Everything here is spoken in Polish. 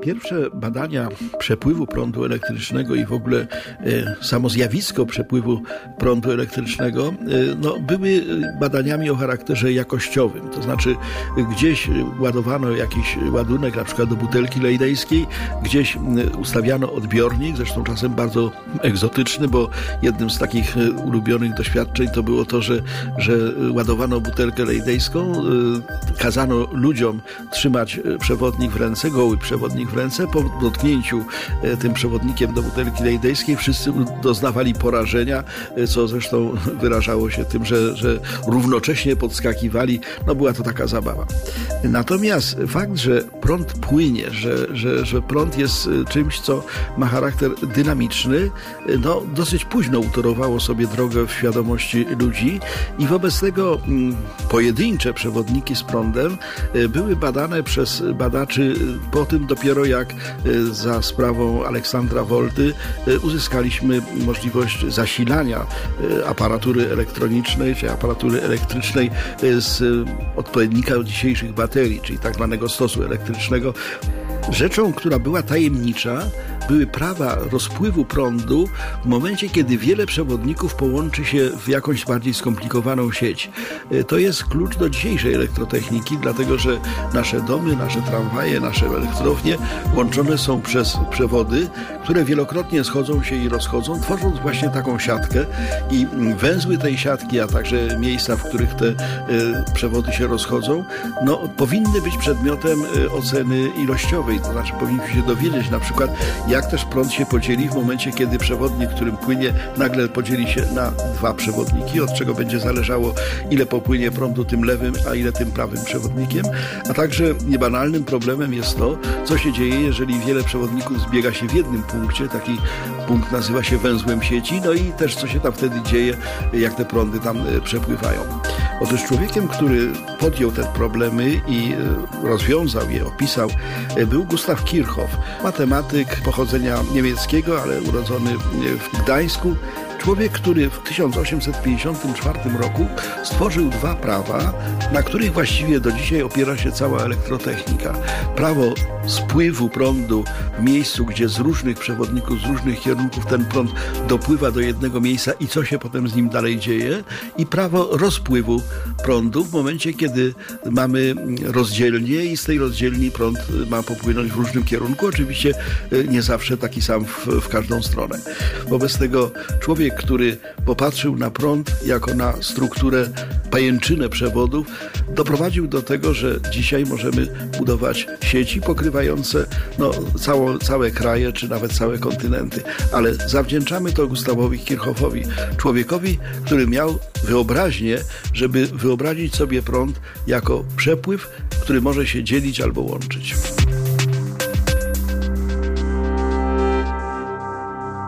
Pierwsze badania przepływu prądu elektrycznego i w ogóle e, samo zjawisko przepływu prądu elektrycznego e, no, były badaniami o charakterze jakościowym. To znaczy gdzieś ładowano jakiś ładunek, na przykład do butelki lejdejskiej, gdzieś ustawiano odbiornik, zresztą czasem bardzo egzotyczny, bo jednym z takich e, ulubionych doświadczeń to było to, że, że ładowano butelkę lejdejską, kazano ludziom trzymać przewodnik w ręce, goły przewodnik w ręce. Po dotknięciu e, tym przewodnikiem do butelki lejdejskiej wszyscy doznawali porażenia, co zresztą wyrażało się tym, że, że równocześnie podskakiwali. No była to taka zabawa. Natomiast fakt, że prąd płynie, że, że, że prąd jest czymś, co ma charakter dynamiczny, no dosyć późno utorowało sobie drogę w świadomości ludzi i wobec tego mm, pojedyncze przewodniki z prądem e, były badane przez badaczy e, po tym dopiero jak e, za sprawą Aleksandra Wolty uzyskaliśmy możliwość zasilania aparatury elektronicznej czy aparatury elektrycznej z odpowiednika dzisiejszych baterii, czyli tak zwanego stosu elektrycznego. Rzeczą, która była tajemnicza, były prawa rozpływu prądu w momencie, kiedy wiele przewodników połączy się w jakąś bardziej skomplikowaną sieć. E, to jest klucz do dzisiejszej elektrotechniki, dlatego że nasze domy, nasze tramwaje, nasze elektrownie łączone są przez przewody, które wielokrotnie schodzą się i rozchodzą, tworząc właśnie taką siatkę i węzły tej siatki, a także miejsca, w których te y, przewody się rozchodzą, no, powinny być przedmiotem y, oceny ilościowej, to znaczy powinniśmy się dowiedzieć na przykład, jak też prąd się podzieli w momencie, kiedy przewodnik, którym płynie, nagle podzieli się na dwa przewodniki, od czego będzie zależało, ile popłynie prądu tym lewym, a ile tym prawym przewodnikiem. A także niebanalnym problemem jest to, co się dzieje, jeżeli wiele przewodników zbiega się w jednym punkcie. Taki punkt nazywa się węzłem sieci, no i też co się tam wtedy dzieje, jak te prądy tam e, przepływają. Otóż człowiekiem, który podjął te problemy i e, rozwiązał je, opisał, e, był Gustav Kirchhoff, matematyk pochodzenia niemieckiego, ale urodzony w Gdańsku, Człowiek, który w 1854 roku stworzył dwa prawa, na których właściwie do dzisiaj opiera się cała elektrotechnika. Prawo spływu prądu w miejscu, gdzie z różnych przewodników, z różnych kierunków ten prąd dopływa do jednego miejsca i co się potem z nim dalej dzieje, i prawo rozpływu prądu w momencie, kiedy mamy rozdzielnię i z tej rozdzielni prąd ma popłynąć w różnym kierunku. Oczywiście e, nie zawsze taki sam w, w każdą stronę. Wobec tego człowiek człowiek, który popatrzył na prąd jako na strukturę, pajęczynę przewodów, doprowadził do tego, że dzisiaj możemy budować sieci pokrywające no, całe kraje, czy nawet całe kontynenty. Ale zawdzięczamy to Gustawowi Kirchhoffowi, człowiekowi, który miał wyobraźnię, żeby wyobrazić sobie prąd jako przepływ, który może się dzielić albo łączyć.